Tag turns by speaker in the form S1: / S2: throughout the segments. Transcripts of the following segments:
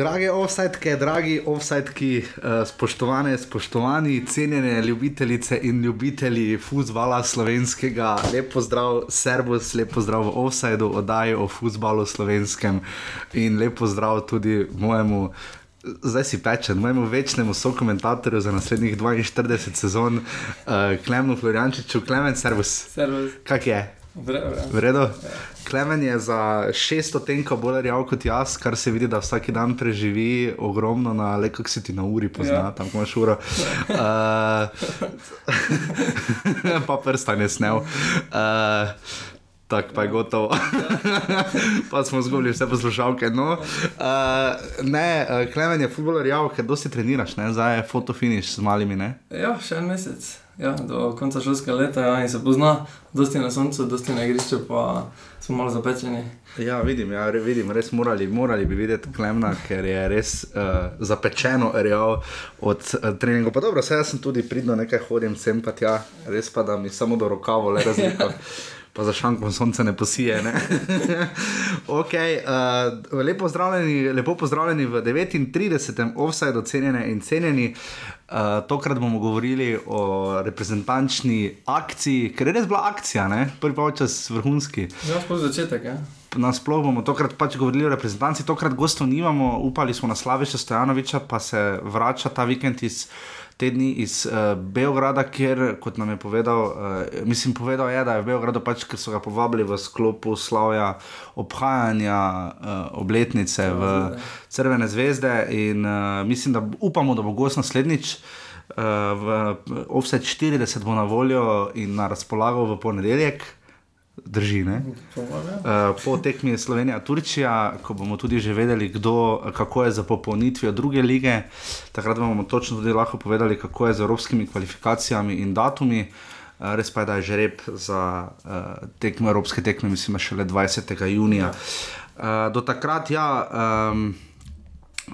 S1: Drage offsajtke, dragi offsajtki, eh, spoštovane, spoštovani, cenjene ljubitelice in ljubitelji futbola slovenskega, lepo zdrav, servus, lepo zdrav v offsajdu, oddaji o futbalu slovenskem in lepo zdrav tudi mojemu. Zdaj si pečen, mojemu večnemu sokomentatorju za naslednjih 42 sezon, uh, Klemenu Floriančiču, Klemen, servus.
S2: Servus.
S1: Kak je? V redu. Klemen je za 600 tenkov bolj real kot jaz, kar se vidi, da vsak dan preživi ogromno na le, kako se ti na uri pozna, ja. Tam imaš uro. Uh, pa prstanje snel. Uh, Tako pa je gotovo. pa smo zgubili vse poslušalke. No, uh, ne, Klemen je futboler, ja, ker dosti treniraš, ne? zdaj je fotofiniš z malimi. Ne?
S2: Ja, še en mesec, ja, do konca šolskega leta ja, in se pozna, dosti na soncu, dosti na igrišču, pa smo malo zapečeni.
S1: Ja, vidim, ja, re, vidim, res morali, morali bi videti Klemna, ker je res uh, zapečeno real od uh, treningov. Pa dobro, saj jaz sem tudi pridno nekaj hodim sem pa tja, res pa da mi samo do rokavo le razliko. Pa za šankom sonce ne posije. Ne? okay, uh, lepo, pozdravljeni, lepo pozdravljeni v 39. offside, ocenjene in cenjeni. Uh, tokrat bomo govorili o reprezentančni akciji, ker je res bila akcija, ne? prvi pa čas vrhunski.
S2: Ja, sploh začetek, ja.
S1: Nasploh bomo tokrat pač govorili o reprezentanci, tokrat gostov nimamo, upali smo na Slaviša Stojanoviča, pa se vrača ta vikend iz te dni iz uh, Beograda, kjer, kot nam je povedal, uh, mislim, povedal je, da je v Beogradu pač, ker so ga povabili v sklopu slavja obhajanja uh, obletnice v Crvene zvezde in uh, mislim, da upamo, da bo gost naslednjič. Uh, v Offset 40 bo na voljo in na razpolago v ponedeljek, drži. Ne?
S2: Ja.
S1: Uh, po tekmi Slovenija-Turčija, ko bomo tudi že vedeli, kdo, kako je za popolnitvijo druge lige, takrat bomo točno tudi lahko povedali, kako je z evropskimi kvalifikacijami in datumi. Uh, res pa je, da je že rep za uh, tekme, evropske tekme, mislim, šele 20. junija. Uh, do takrat, ja. Um,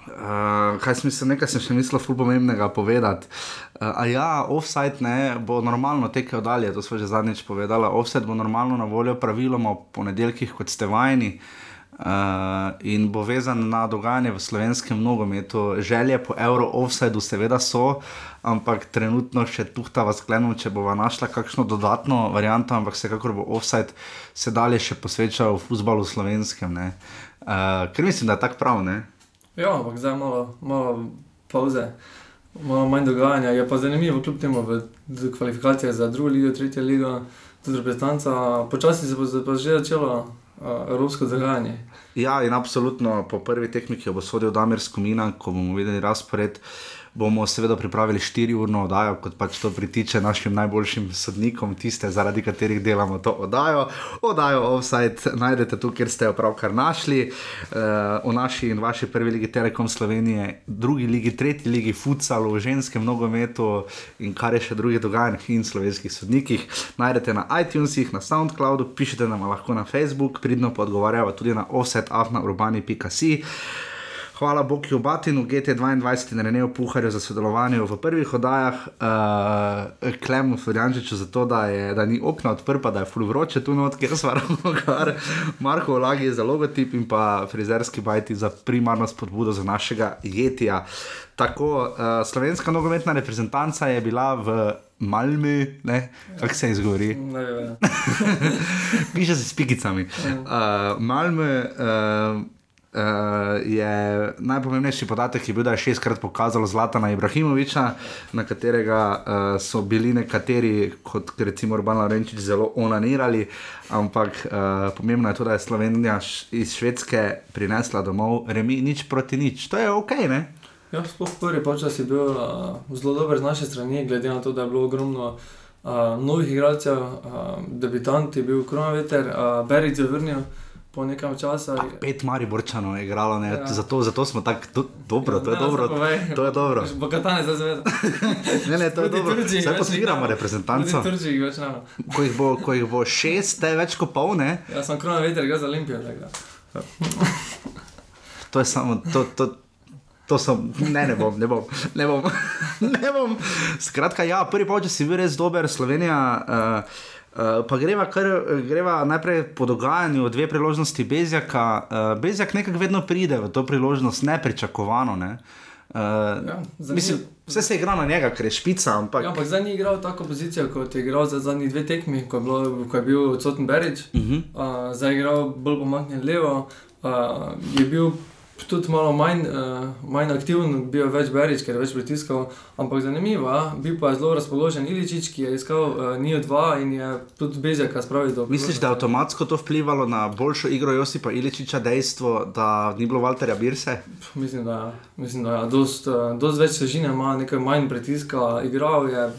S1: Uh, kaj sem mislil, nekaj sem še mislil, ful pomembnega povedati. Uh, a ja, offside ne, bo normalno tekel dalje, to smo že zadnjič povedali. Offside bo normalno na voljo praviloma v ponedeljkih, kot ste vajeni. Uh, in bo vezan na dogajanje v slovenskem nogometu. Želje po euro offsideu seveda so, ampak trenutno še tuhtava sklenom, če bova našla kakšno dodatno varianto, ampak vsekakor bo offside se dalje še posvečal futbalu slovenskem. Uh, ker mislim, da je tako prav. Ne?
S2: ja, ampak zdaj malo, malo pauze, malo manj dogajanja. Je pa zanimivo, kljub temu v kvalifikacijah za drugo ligo, tretjo ligo, tudi reprezentanca. Počasi se bo pa že začelo uh, evropsko dogajanje.
S1: Ja, in absolutno po prvi tekmi, ki jo bo sodil Damir Skomina, ko bomo videli razpored, bomo seveda pripravili 4-urno oddajo, kot pač to pritiče našim najboljšim sodnikom, tiste, zaradi katerih delamo to oddajo. Oddajo Offside najdete tu, kjer ste jo pravkar našli, uh, v naši in vaši prvi ligi Telekom Slovenije, drugi ligi, tretji ligi futsalu, ženskem nogometu in kar je še drugih dogajanjih in slovenskih sodnikih. Najdete na iTunesih, na SoundCloudu, pišete nam lahko na Facebook, pridno pa odgovarjava tudi na offsetafnaurbani.si. Hvala Bogu Batinu, GT22 in Reneju Puharju za sodelovanje v prvih oddajah, uh, Klemu Floriančiču za to, da, je, da ni okna odprta, da je full vroče tu not, kjer smo ravnokar, Marko Olagi za logotip in pa frizerski bajti za primarno spodbudo za našega jetija. Tako, uh, slovenska nogometna reprezentanca je bila v Malmi, kako se izgovori.
S2: Ne,
S1: Piše se s pikicami. Uh, Malme uh, uh, je najpomembnejši podatek, ki je bil, da je šestkrat pokazalo Zlatana Ibrahimoviča, na katerega uh, so bili nekateri, kot recimo Urban Lorenčič, zelo onanirali. Ampak uh, pomembno je tudi, da je Slovenija iz Švedske prinesla domov remi nič proti nič. To je ok, ne?
S2: Ja, sploh prvi počas je bil uh, zelo dober z naše strani, glede na to, da je bilo ogromno uh, novih igralcev, uh, debitant je bil Kronaveter, uh, Beric je vrnil po nekam časa.
S1: Pet Mariborčanov je igralo, ne?
S2: Ja.
S1: zato, zato smo tako do, dobro, to je
S2: Ne,
S1: dobro.
S2: povej.
S1: To je dobro.
S2: Bokatane zdaj zvedel.
S1: Ne, ne, to je dobro. Zdaj podpiramo reprezentanco.
S2: Tudi Turčiji več
S1: ko jih, bo, ko jih bo šest, te več kot pol, ne?
S2: Jaz sem Kronaveter, gre za Olimpijo.
S1: To je samo, to, to, to sem, ne, ne bom, ne bom, ne bom. ne bom. Skratka, ja, prvi polčas si bil res dober, Slovenija. Uh, Uh, pa greva, kar, greva najprej po dogajanju, dve priložnosti Bezjaka. Uh, Bezjak nekako vedno pride v to priložnost, nepričakovano. Ne? Uh,
S2: Ja,
S1: mislim, vse se igra na njega, ker je špica, ampak
S2: Ja, ampak zdaj ni igral tako pozicijo, kot je igral za zadnji dve tekmi, ko je, bilo, ko je bil odsoten Berič. Uh
S1: Mhm.
S2: -huh. uh, zdaj je igral bolj pomaknjen levo, uh, je bil tudi malo manj, uh, manj aktiven, bil je več Berič, ker je več pritiskal. Ampak zanimivo, a? bil pa je zelo razpoložen Iličič, ki je iskal uh, Nijo 2 in je tudi Bezjaka spravil do.
S1: misliš, da je avtomatsko to vplivalo na boljšo igro Josipa Iličiča, dejstvo, da ni bilo Walterja Birse?
S2: Mislim, da je. Mislim, da je. Dost, uh, dost več sežine ima, nekaj manj pritiska, igral je.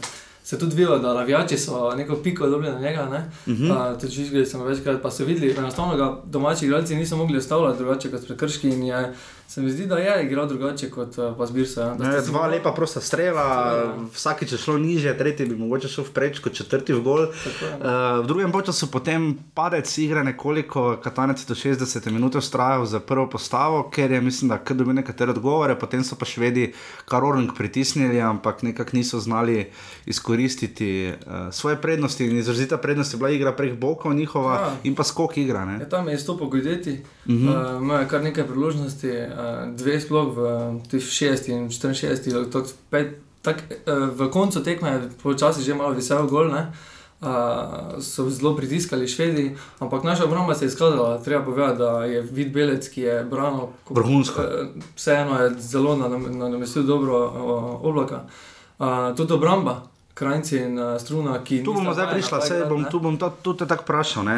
S2: Se tudi videlo, da navijači so neko piko dobili na njega. Uh -huh. uh, tudi žvižgali smo večkrat, pa so videli, da enostavno ga domači igralci niso mogli ustavljati drugače kot prekrški. In je, se mi zdi, da je igral drugače kot uh, pa zbirsa. Ja.
S1: Ne, dva
S2: mogla-
S1: lepa prosta strela,
S2: Ja.
S1: vsakič je šlo niže, tretji bi mogoče šel vpreč kot četrti v gol.
S2: Tako je.
S1: Uh, v drugem času potem padec igre nekoliko, Katanec je do 60 minut ustrajal za prvo postavo, ker je mislim, da kar dobil nekatere odgovore, potem so pa švedi kar Orling pritisnili, ampak nekako niso znali izkoristiti uh, svoje prednosti in izrazita prednost je bila igra prek bokov njihova
S2: Ja.
S1: in pa skok igra. Ne?
S2: Ja, tam je izstopil Gudeti, uh
S1: Mhm.
S2: -huh. uh, ima kar nekaj priložnosti, uh, dve sploh v teh 6 in 64, tako tak, uh, v koncu tekme počasi že malo visel gol. Ne? Uh, so zelo pritiskali švedi, ampak naša obramba se je izkazala. Treba povedati, da je vid Belec, ki je branil ko-
S1: Vrhunsko.
S2: eh, Vseeno je zelo nanam- nadomestil dobro uh, oblaka. Uh, tudi obramba, krajci in uh, struna, ki.
S1: Tu bomo zdaj prišla,
S2: ta
S1: se bom,
S2: ne.
S1: tu bom to, tudi tako vprašal. Uh,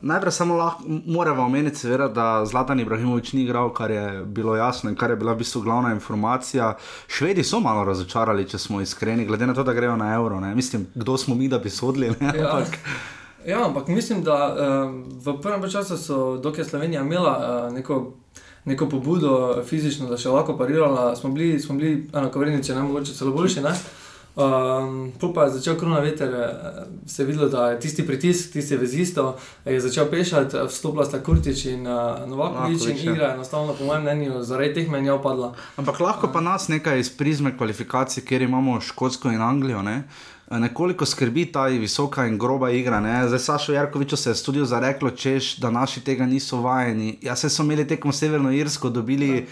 S1: najprej samo lahko moramo omeniti, seveda, da Zlatan Ibrahimovič ni igral, kar je bilo jasno in kar je bila v bistvu glavna informacija. Švedi so malo razočarali, če smo iskreni, glede na to, da grejo na evro. Ne? Mislim, kdo smo mi, da bi sodili. Ne?
S2: Ja.
S1: Ampak,
S2: Ja, ampak mislim, da um, v prvem času so, dok je Slovenija imela uh, neko, neko pobudo fizično, da še lahko parirala, smo bili, smo bili enakovredni, če ne mogoče celo boljši. Ne? Um, pa je začel krona veter, eh, se je videlo, da je tisti pritisk, tisti vezisto, je začel pešati, eh, vstopila sta Kurtič in uh, Novakovič in
S1: ja.
S2: igra, enostavno, po mojem mnenju, zaradi teh menjav padla.
S1: ampak lahko pa nas nekaj iz prizme kvalifikacij, kjer imamo Škotsko in Anglijo. Ne? Nekoliko skrbi ta visoka in groba igra. Ne? Zdaj, Sašo Jarkoviču se je studio zareklo, češ, da naši tega niso vajeni. Ja, se so imeli tekmo Severno Irsko, dobili,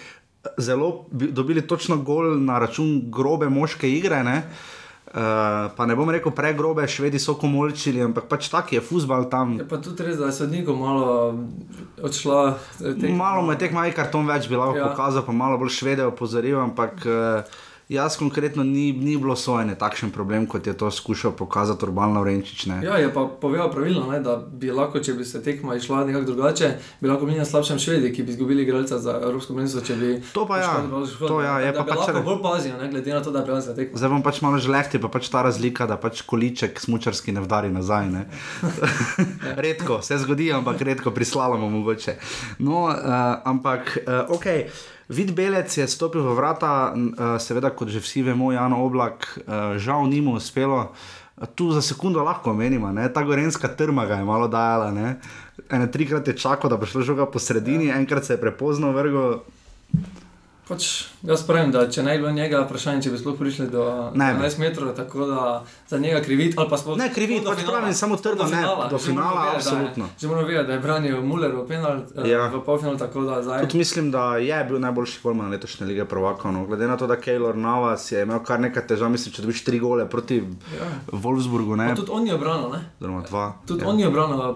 S1: zelo, bi- dobili točno gol na račun grobe moške igre. Ne? Uh, pa ne bom rekel pregrobe, švedi so komolčili, ampak pač tak je futbal tam.
S2: Je pa tudi res, da je sodnikom malo odšla. eh.
S1: Malo mu je tek mali karton več bi lahko ja.
S2: Ja.
S1: pokazal, pa malo bolj švede opozoril, ampak uh, jaz konkretno ni, ni bilo sojene takšen problem, kot je to skušal pokazati Urban Laurenčič. ne.
S2: Ja, je pa povedal pravilno, ne, da bi lahko, če bi se tekma išla nekako drugače, bi lahko bili na slabšem švedi, ki bi izgubili igralca za Evropsko prvenstvo, če bi.
S1: To pa ja,
S2: Škotsko.
S1: to ja, je
S2: da,
S1: pa
S2: da
S1: pač
S2: lahko bolj pazijo, ne, glede na to, da je bila tekma.
S1: Zdaj bom pač malo žlehti, pa pač ta razlika, da pač količek smučarski ne vdari nazaj. Ne? redko se zgodi, ampak redko prislalomo mogoče. No, uh, ampak uh, ok. Vid Belec je stopil v vrata, uh, seveda, kot že vsi vemo, Jano Oblak, uh, žal ni mu uspelo. Tu za sekundo lahko menimo, ta gorenska trma ga je malo dajala. Ne? Ene trikrat je čakal, da bo šlo žoga po sredini, enkrat se je prepozno vrgel.
S2: Pač, jaz pravim, da če ne bi bilo njega, vprašanje, če bi sploh prišli do
S1: Ne bi.
S2: 11 metrov, tako da za njega kriviti ali pa sploh.
S1: Ne kriviti,
S2: do
S1: pač
S2: finala.
S1: pravim, samo trdo, ne, do
S2: Že
S1: finala,
S2: vedeti, da je-
S1: absolutno.
S2: Že moramo vedeti, da je branil Muller v penal,
S1: Ja.
S2: ja. v polfinal, tako da zdaj.
S1: Tudi mislim, da je bil najboljši golman letošnje lige prvakov. No. Glede na to, da Keylor Navas je imel kar nekaj težav, mislim, če dobiš tri gole proti
S2: Ja.
S1: Wolfsburgu, ne,
S2: Pa Tudi on je obranil, ne?
S1: oziroma dva.
S2: Tudi
S1: ja.
S2: on je obranil. Uh,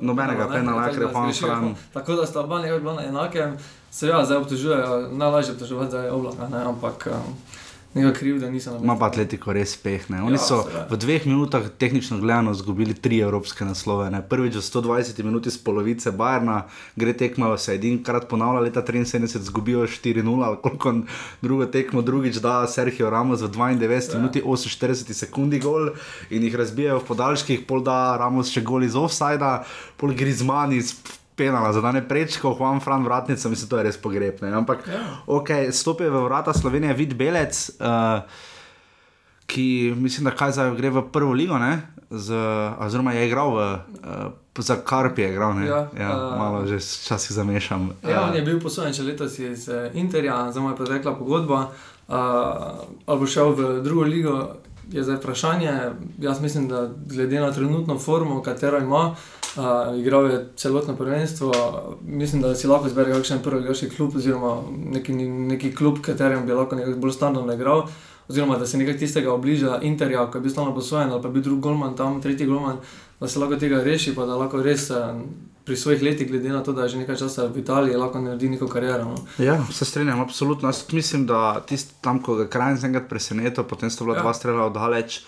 S1: Nobenega penala, ker je Juan Fran.
S2: Tako da sta oba njega bila na enakem. Se ja, zdaj obtožujejo, najlažje obtoževati zdaj oblaka, ne? ampak um, njega kriv, da nisem
S1: Ima pa Atletiko res pehne. Oni
S2: Ja,
S1: so
S2: seveda.
S1: v dveh minutah tehnično gledano izgubili tri evropske naslove. Ne. Prvič v 120 minut iz polovice Bajerna, gre tekma, se edinkrat ponavlja, leta 73 izgubijo 4-0, ali koliko drugo tekmo, drugič da Sergio Ramos v 92 ja. minuti 48 sekundi gol in jih razbijajo v podaljških, pol da Ramos še gol iz offsajda, pol Grizman iz penala, za dane prečko, Juan Fran vratnica, mislim, to je res pogreb. Ne. Ampak,
S2: Ja.
S1: ok, stopi v vrata Slovenije, vid Belec. Uh, ki mislim, da kaj zdaj gre v prvo ligo, ne? Z, oziroma je igral v, uh, za Karpi, je igral, ne?
S2: Ja,
S1: ja,
S2: eh,
S1: malo že včasih zamešam.
S2: Ja, on
S1: Eh,
S2: je bil posojen še letos iz uh, Interja, zdaj mu je potekla pogodba, uh, ali bo šel v drugo ligo. Je zdaj vprašanje. Jaz mislim, da glede na trenutno formo, katero ima, uh, igral je celotno prvenstvo, mislim, da si lahko izbere kakšen prvi igralski klub oziroma neki, neki klub, katerem bi lahko nekako bolj standardno igral. Oziroma, da se nekaj tistega obliža Interja, ko je bil stalno posvojen, ali pa je bil drugi golman, tam tretji golman, da se lahko tega reši, pa da lahko res eh, pri svojih letih, glede na to, da je že nekaj časa v Italiji, lahko naredi neko kariero. No.
S1: Ja, se strinjam, absolutno. Jaz mislim, da tisti tam, ko ga kraj enkrat preseneča, potem sta bila
S2: Ja.
S1: dva strela oddaleč,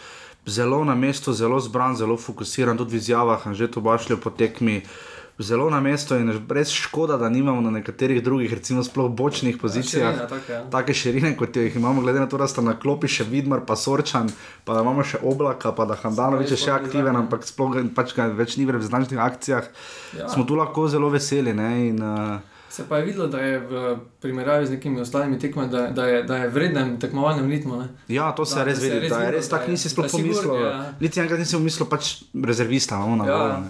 S1: zelo na mestu, zelo zbran, zelo fokusiran, tudi v izjavah, že to bašljajo po tekmi. Zelo na mestu in res škoda, da nimamo na nekaterih drugih, recimo sploh bočnih pozicijah,
S2: Širina, taka, ja.
S1: take širine, kot jih imamo, glede na to, da sta na klopi še Vidmar, pa Sorčan, pa da imamo še Oblaka, pa da Handanovič je še aktiven,
S2: zraven.
S1: ampak sploh pač ga več ni v reprezentančnih akcijah.
S2: Ja.
S1: Smo tu lahko zelo veseli. Ne, in, uh,
S2: Se pa je videlo, da je v primerjavi z nekimi ostalimi tekmami, da, da, je, da je vreden tekmovalnem ritmu. Ne?
S1: Ja, to se
S2: Da,
S1: res vidi, da je res tako, nisi sploh pomislil.
S2: ja.
S1: Niti enkrat nisem pomislil, pač rezervista imamo na
S2: Ja, ja,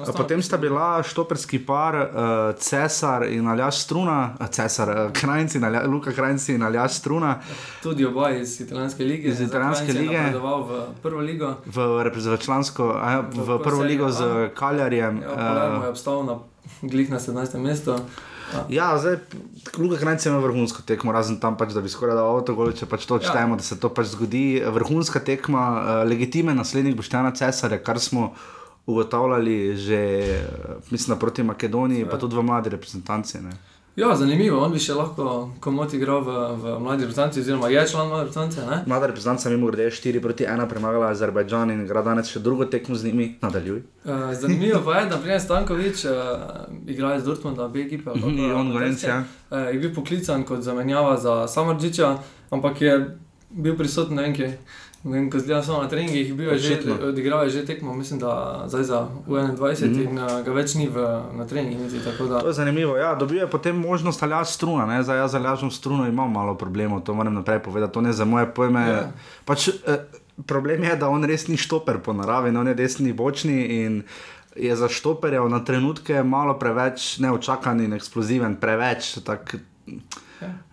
S2: ja.
S1: Potem sta bila štoperski par uh, Cesar in Aljaš Struna, uh, Cesar, uh, Krajnci, Alja, Luka Krajnci in Aljaš Struna
S2: Tudi oba iz italijanske lige.
S1: Iz italijanske lige.
S2: v prvo ligo.
S1: v, repre- v, člansko, a, ja, v,
S2: V
S1: v prvo ligo z Kaljarjem.
S2: Ja,
S1: Uh,
S2: je obstal na glih na 17. mestu.
S1: ja, zdaj Luka Krajnci ima vrhunsko tekmo, razen tam pač, da bi skoraj dal avto, če pač to
S2: Ja.
S1: odštejemo, da se to pač zgodi. Vrhunska tekma, uh, legitimen naslednik Boštjana Cesarja, kar smo ugotavljali že, uh, mislim, proti Makedoniji, pa tudi v mladi reprezentanci. Ne.
S2: Ja, zanimivo, on bi še lahko komot igral v, v mladi reprezentanci, oziroma je član mlade reprezentance. ne?
S1: Mlada reprezentanca, mimo grede, 4 proti 1 premagala Azerbajdžan in igra danes še drugo tekmo z njimi. Nadaljuj.
S2: Uh, zanimivo pa je, da prije Stankovič, uh, igra iz Dortmunda, B ekipe.
S1: Mhm,
S2: kako,
S1: on Gorenc, ja.
S2: uh, je bil poklican kot zamenjava za Samardžiča, ampak je bil prisoten kje. Ne vem, ko zdaj samo na treningih, bil je že, odigral je že tekmo, mislim, da zdaj za U21 mm in uh, ga več ni v, na treningih. niti, da-
S1: To je zanimivo. Ja, dobil je potem možnost aljaš struna. Ne? Zdaj, jaz z aljažom struno imam malo problemov, to moram naprej povedati. To ne za moje pojme.
S2: Ja.
S1: Ja. Pač, eh, problem je, da on res ni štoper po naravi, no, on je desni bočni in je za štoperjev na trenutke malo preveč neočakan in eksploziven, preveč. Tak,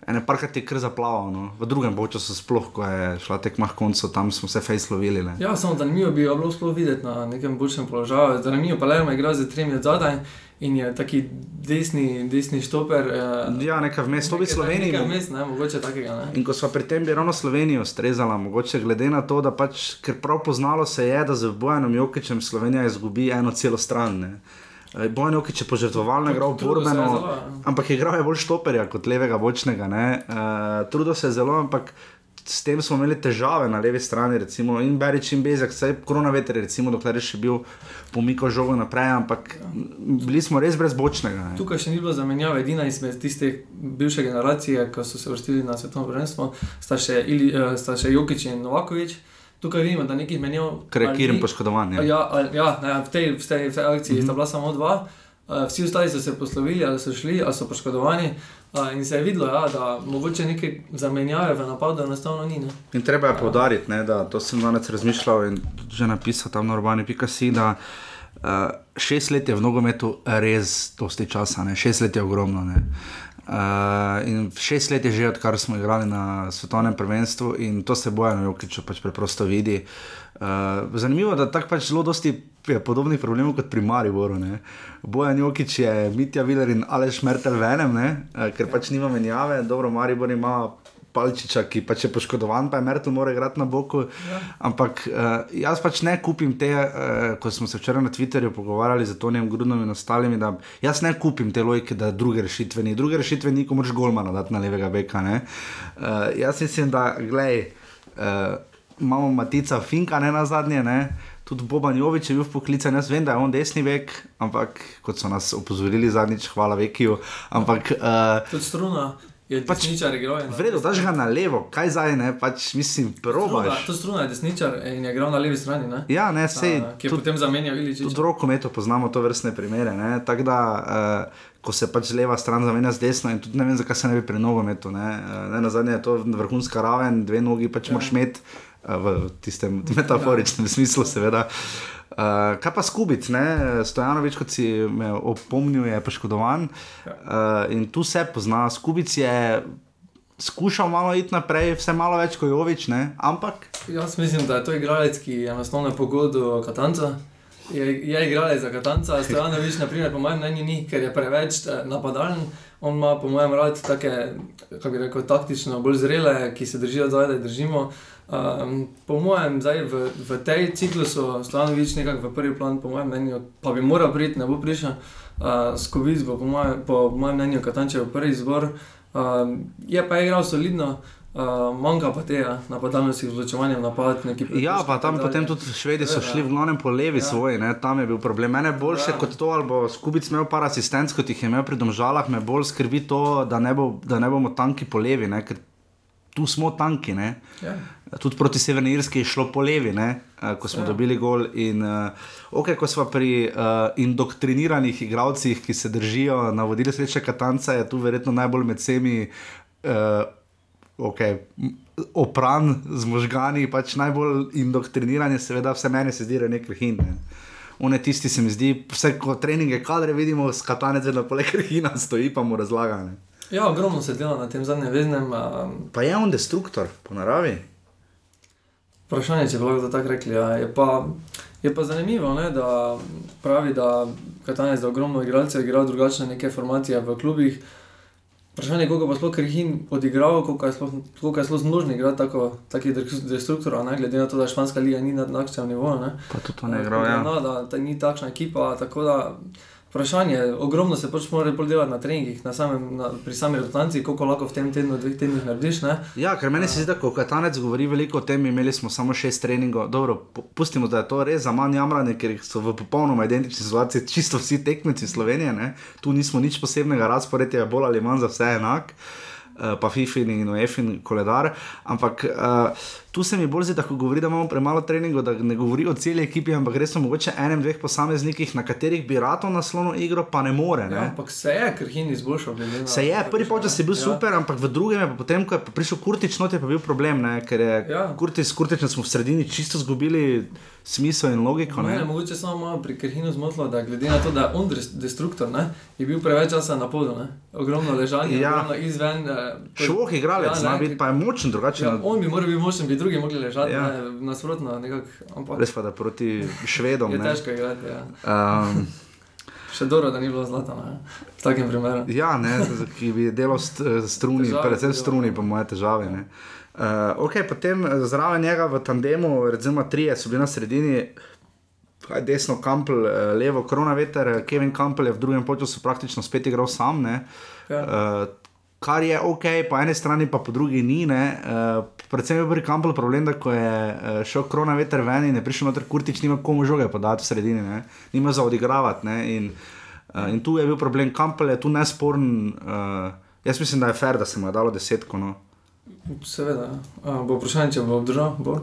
S1: Ene parkrat je kar zaplaval, no. v drugem času sploh, ko je šla tekma k koncu, tam smo se fejs lovili. Ne.
S2: Ja, samo zanimivo bi bilo sploh videti na nekem boljšem položaju. Zanimivo pa je, da igra z tremi od zadaj in je taki desni, desni štoper. Eh,
S1: Ja, nekaj vmes, to bi Sloveniji.
S2: Nekaj vmes, ne, mogoče takega. Ne.
S1: In ko smo pri tem, bi ravno Slovenijo strezala, mogoče glede na to, da pač, ker prav poznalo se je, da z Bojanom Jokičem Slovenija izgubi eno celo stran. Ne. Eh, Bojan Jokič je požrtovalno igral borbeno,
S2: ja.
S1: ampak igral je bolj štoperja kot levega bočnega. Uh, Trudil se je zelo, ampak s tem smo imeli težave na levi strani, recimo in Berič in Bezek, vse korona veter, recimo, dokler je še bil pomikal žogo naprej, ampak m, bili smo res brez bočnega. Ne.
S2: Tukaj še ni bilo zamenjave, edina izmed tiste bivše generacije, ki so se vrstili na svetovno prvenstvo, sta še, Ili, eh, sta še Jokič in Novakovič. Tukaj vidimo, da nekih menjav.
S1: Kirin
S2: ni-
S1: poškodovan. Ja.
S2: Ja, ja ne, v tej, v tej, v tej akciji mm -hmm. sta bila samo dva. Uh, vsi ostali so se poslovili, ali so šli, ali so poškodovani. Uh, in se je videlo, ja, da mogoče neke zamenjave v napadu enostavno ni. Ne?
S1: In treba je poudariti, ne, da to sem danes razmišljal in že napisal tam na urbani.si, uh, šest let je v nogometu res dosti časa, ne. šest let je ogromno. Ne. Uh, in šest let je že, odkar smo igrali na svetovnem prvenstvu, in to se bojo na Jokiču pač preprosto vidi. Uh, zanimivo je, da tako pač zelo dosti je podobnih problemov kot pri Mariboru. ne. Bojan Jokič je Mitja Viler in Aleš Mertel venem, ne, uh, ker pač nima menjave, dobro, Maribor ima Palčiča, ki pač je poškodovan, pa je Mertel mora igrati na boku. Ja. Ampak uh, jaz pač ne kupim te, uh, ko smo se včeraj na Twitterju pogovarjali z Tonijem Grudom in ostalimi, da jaz ne kupim te logike, da druge rešitve ni. Druge rešitve ni, ko moraš golmana dati na levega beka. ne. Uh, jaz mislim, da glej, uh, imamo Matica Finka ne na zadnje. Ne? Tudi Boban Jovič je bil poklican, jaz vem, da je on desni vek, ampak kot so nas opozorili zadnjič, hvala Vekiju. Ampak uh,
S2: Tudi struna
S1: Pač
S2: desničar igral. je na-
S1: Vredo, daš ga na levo, kaj zdaj ne, pač mislim, probaš.
S2: to struna je desničar in je igral na levi strani. Ne?
S1: Ja, ne, sej,
S2: A, ki je
S1: tudi,
S2: potem zamenjal Iličiča.
S1: tudi v rokometu poznamo to vrstne primere. ne, Tako da, uh, ko se pač leva stran zamenja z desno, in tudi ne vem, zakaj se ne bi pri nogometu. Ne, uh, ne na zadnje je to vrhunska raven, dve nogi pač ja. moš imeti. Uh, V tistem metaforičnem smislu, seveda. Uh, kaj pa skubiti, Stojanovič, kot si me opomnil, je poškodovan. Uh, in tu se pozna. Skubic je skušal malo iti naprej, vse malo več kot Jovič, ne? ampak
S2: Jaz mislim, da je to igralec, ki je enostavno pogodil Katanca. Je, je igralec za Katanca, Stojanovič, naprimer, po mojem mnenju, ni, ker je preveč eh, napadalen. On ima, po mojem, rad take, kako bi rekel, taktično bolj zrele, ki se držijo zdaj, da jih držimo. Um, po mojem, zdaj v, v tej ciklusu Stojanovič nekako v prvi plan, po mojem mnenju, pa bi moral priti, ne bo prišel. Uh, Skovic bo, po, moje, po mojem mnenju, Katančev prvi izbor. Um, je pa igral solidno. Uh, manjka pa tega napadalnosti z vločevanjem napad. neki
S1: Ja,
S2: prekrški
S1: pa tam potem tudi švedi so
S2: Ja,
S1: šli v glavnem po levi
S2: Ja.
S1: svoji, ne? tam je bil problem. Mene boljše
S2: Ja.
S1: kot to, ali bo Skubic imel par asistentov, kot jih je imel pri domžalah, me bolj skrbi to, da ne, bo, da ne bomo tanki po levi, ne? ker tu smo tanki. Ne?
S2: Ja.
S1: Tudi proti Severni Irski je šlo po levi, ne? eh, ko smo ja. Dobili gol. In, uh, okay, ko smo pri uh, indoktriniranih igralcih, ki se držijo navodila sreče Katanca, je tu verjetno najbolj med vsemi. Uh, Okay. Opran z možgani, pač najbolj indoktriniran je, seveda, vse meni se zdi, da je nek rehin. Ne. On je tisti, se mi zdi, vse ko treninge, kadre vidimo, skatanec vedno poleg rehina stoji, pa mu razlaga.
S2: Ja, ogromno se dela na tem zadnjem veznem. Um,
S1: Pa je on destruktor, po naravi.
S2: Vprašanje, če bi lahko tako rekli. Ja. Je, pa, je pa zanimivo, ne, da pravi, da Katanec, da ogromno igralcev igra drugačne neke formacije v klubih. Vprašanje je, koliko pa sploh Krihin odigral, koliko je sploh, koliko je sploh zmožen igrati tako, takih destruktorjev, ne, glede na to, da španska liga ni na takšnem nivoju. Ne.
S1: Pa tudi to ne igral. Ja.
S2: No, da, da ni takšna ekipa. Tako da vprašanje, ogromno se pač mora bolj delati na treningih, na samem, na, pri sami rotanci, koliko lahko v tem tednu, dveh tednih narediš. Ne.
S1: Ja, ker meni se zdi, da ko Katanec govori veliko o tem, imeli smo samo šest treningov. Dobro, pu- pustimo, da je to res za manj jamranje, ker so v popolnoma identični situaciji čisto vsi tekmeci Slovenije. Ne? Tu nismo nič posebnega, razpored je bolj ali manj za vse enak. eh, Pa FIFIN in UEFIN koledar. Ampak uh, tu se mi bolj zdi, da ko govori, da imamo premalo treningov, da ne govori o celi ekipi, ampak res so mogoče enem, dveh posameznikih, na katerih bi rado naslonil igro, pa ne more. Ne?
S2: Ja, ampak se je Krihin izboljšal. glede na-
S1: Se je, prvi polčas je bil
S2: Ja.
S1: super, ampak v drugem je pa potem, ko je prišel Kurtič, not je pa bil problem, ne? ker je
S2: Ja.
S1: Kurtič, Kurtičem smo v sredini čisto izgubili smisel in logiko.
S2: Je
S1: Ne?
S2: mogoče samo malo pri Krhinu zmotilo, da glede na to, da je on destruktor, ne, je bil preveč časa na podu, ne. ogromno ležanja,
S1: Ja.
S2: ogromno izven. Eh,
S1: Švok igralec,
S2: Ja,
S1: zna
S2: ne,
S1: biti pa je močen drugače.
S2: Ja,
S1: Ja,
S2: on bi moral biti močen, bi drugi mogli ležati,
S1: Ja.
S2: ja. ne, nasprotno, ampak
S1: Res pa da proti Švedom.
S2: je
S1: Ne?
S2: težko igrati. Ja.
S1: Um,
S2: Še dobro, da ni bilo zlata, ne, v takem primeru.
S1: ja, ne, ki bi delal st, struni,
S2: Težave
S1: predvsem struni,
S2: ja.
S1: pa moje težave. Ne? Uh, okay, potem eh, zraven njega v tandemu, recimo trije so bili na sredini, desno Kampel, eh, levo Kronaveter, Kevin Kampel je v drugem času praktično spet igral sam. Ne?
S2: Ja.
S1: Uh, kar je ok, po eni strani, pa po drugi ni. Ne? Uh, predvsem je bil Kampelu problem, da ko je uh, šel korona veter ven in je prišel noter Kurtič, nima komu žoge podati v sredini, ne? nima za odigravati. ne, In, uh, in tu je bil problem, Kampel je tu nesporen. Uh, jaz mislim, da je fair, da se mu je dalo desetko. No.
S2: Seveda, ja. bo vprašanje, če bo obdržal. Bo.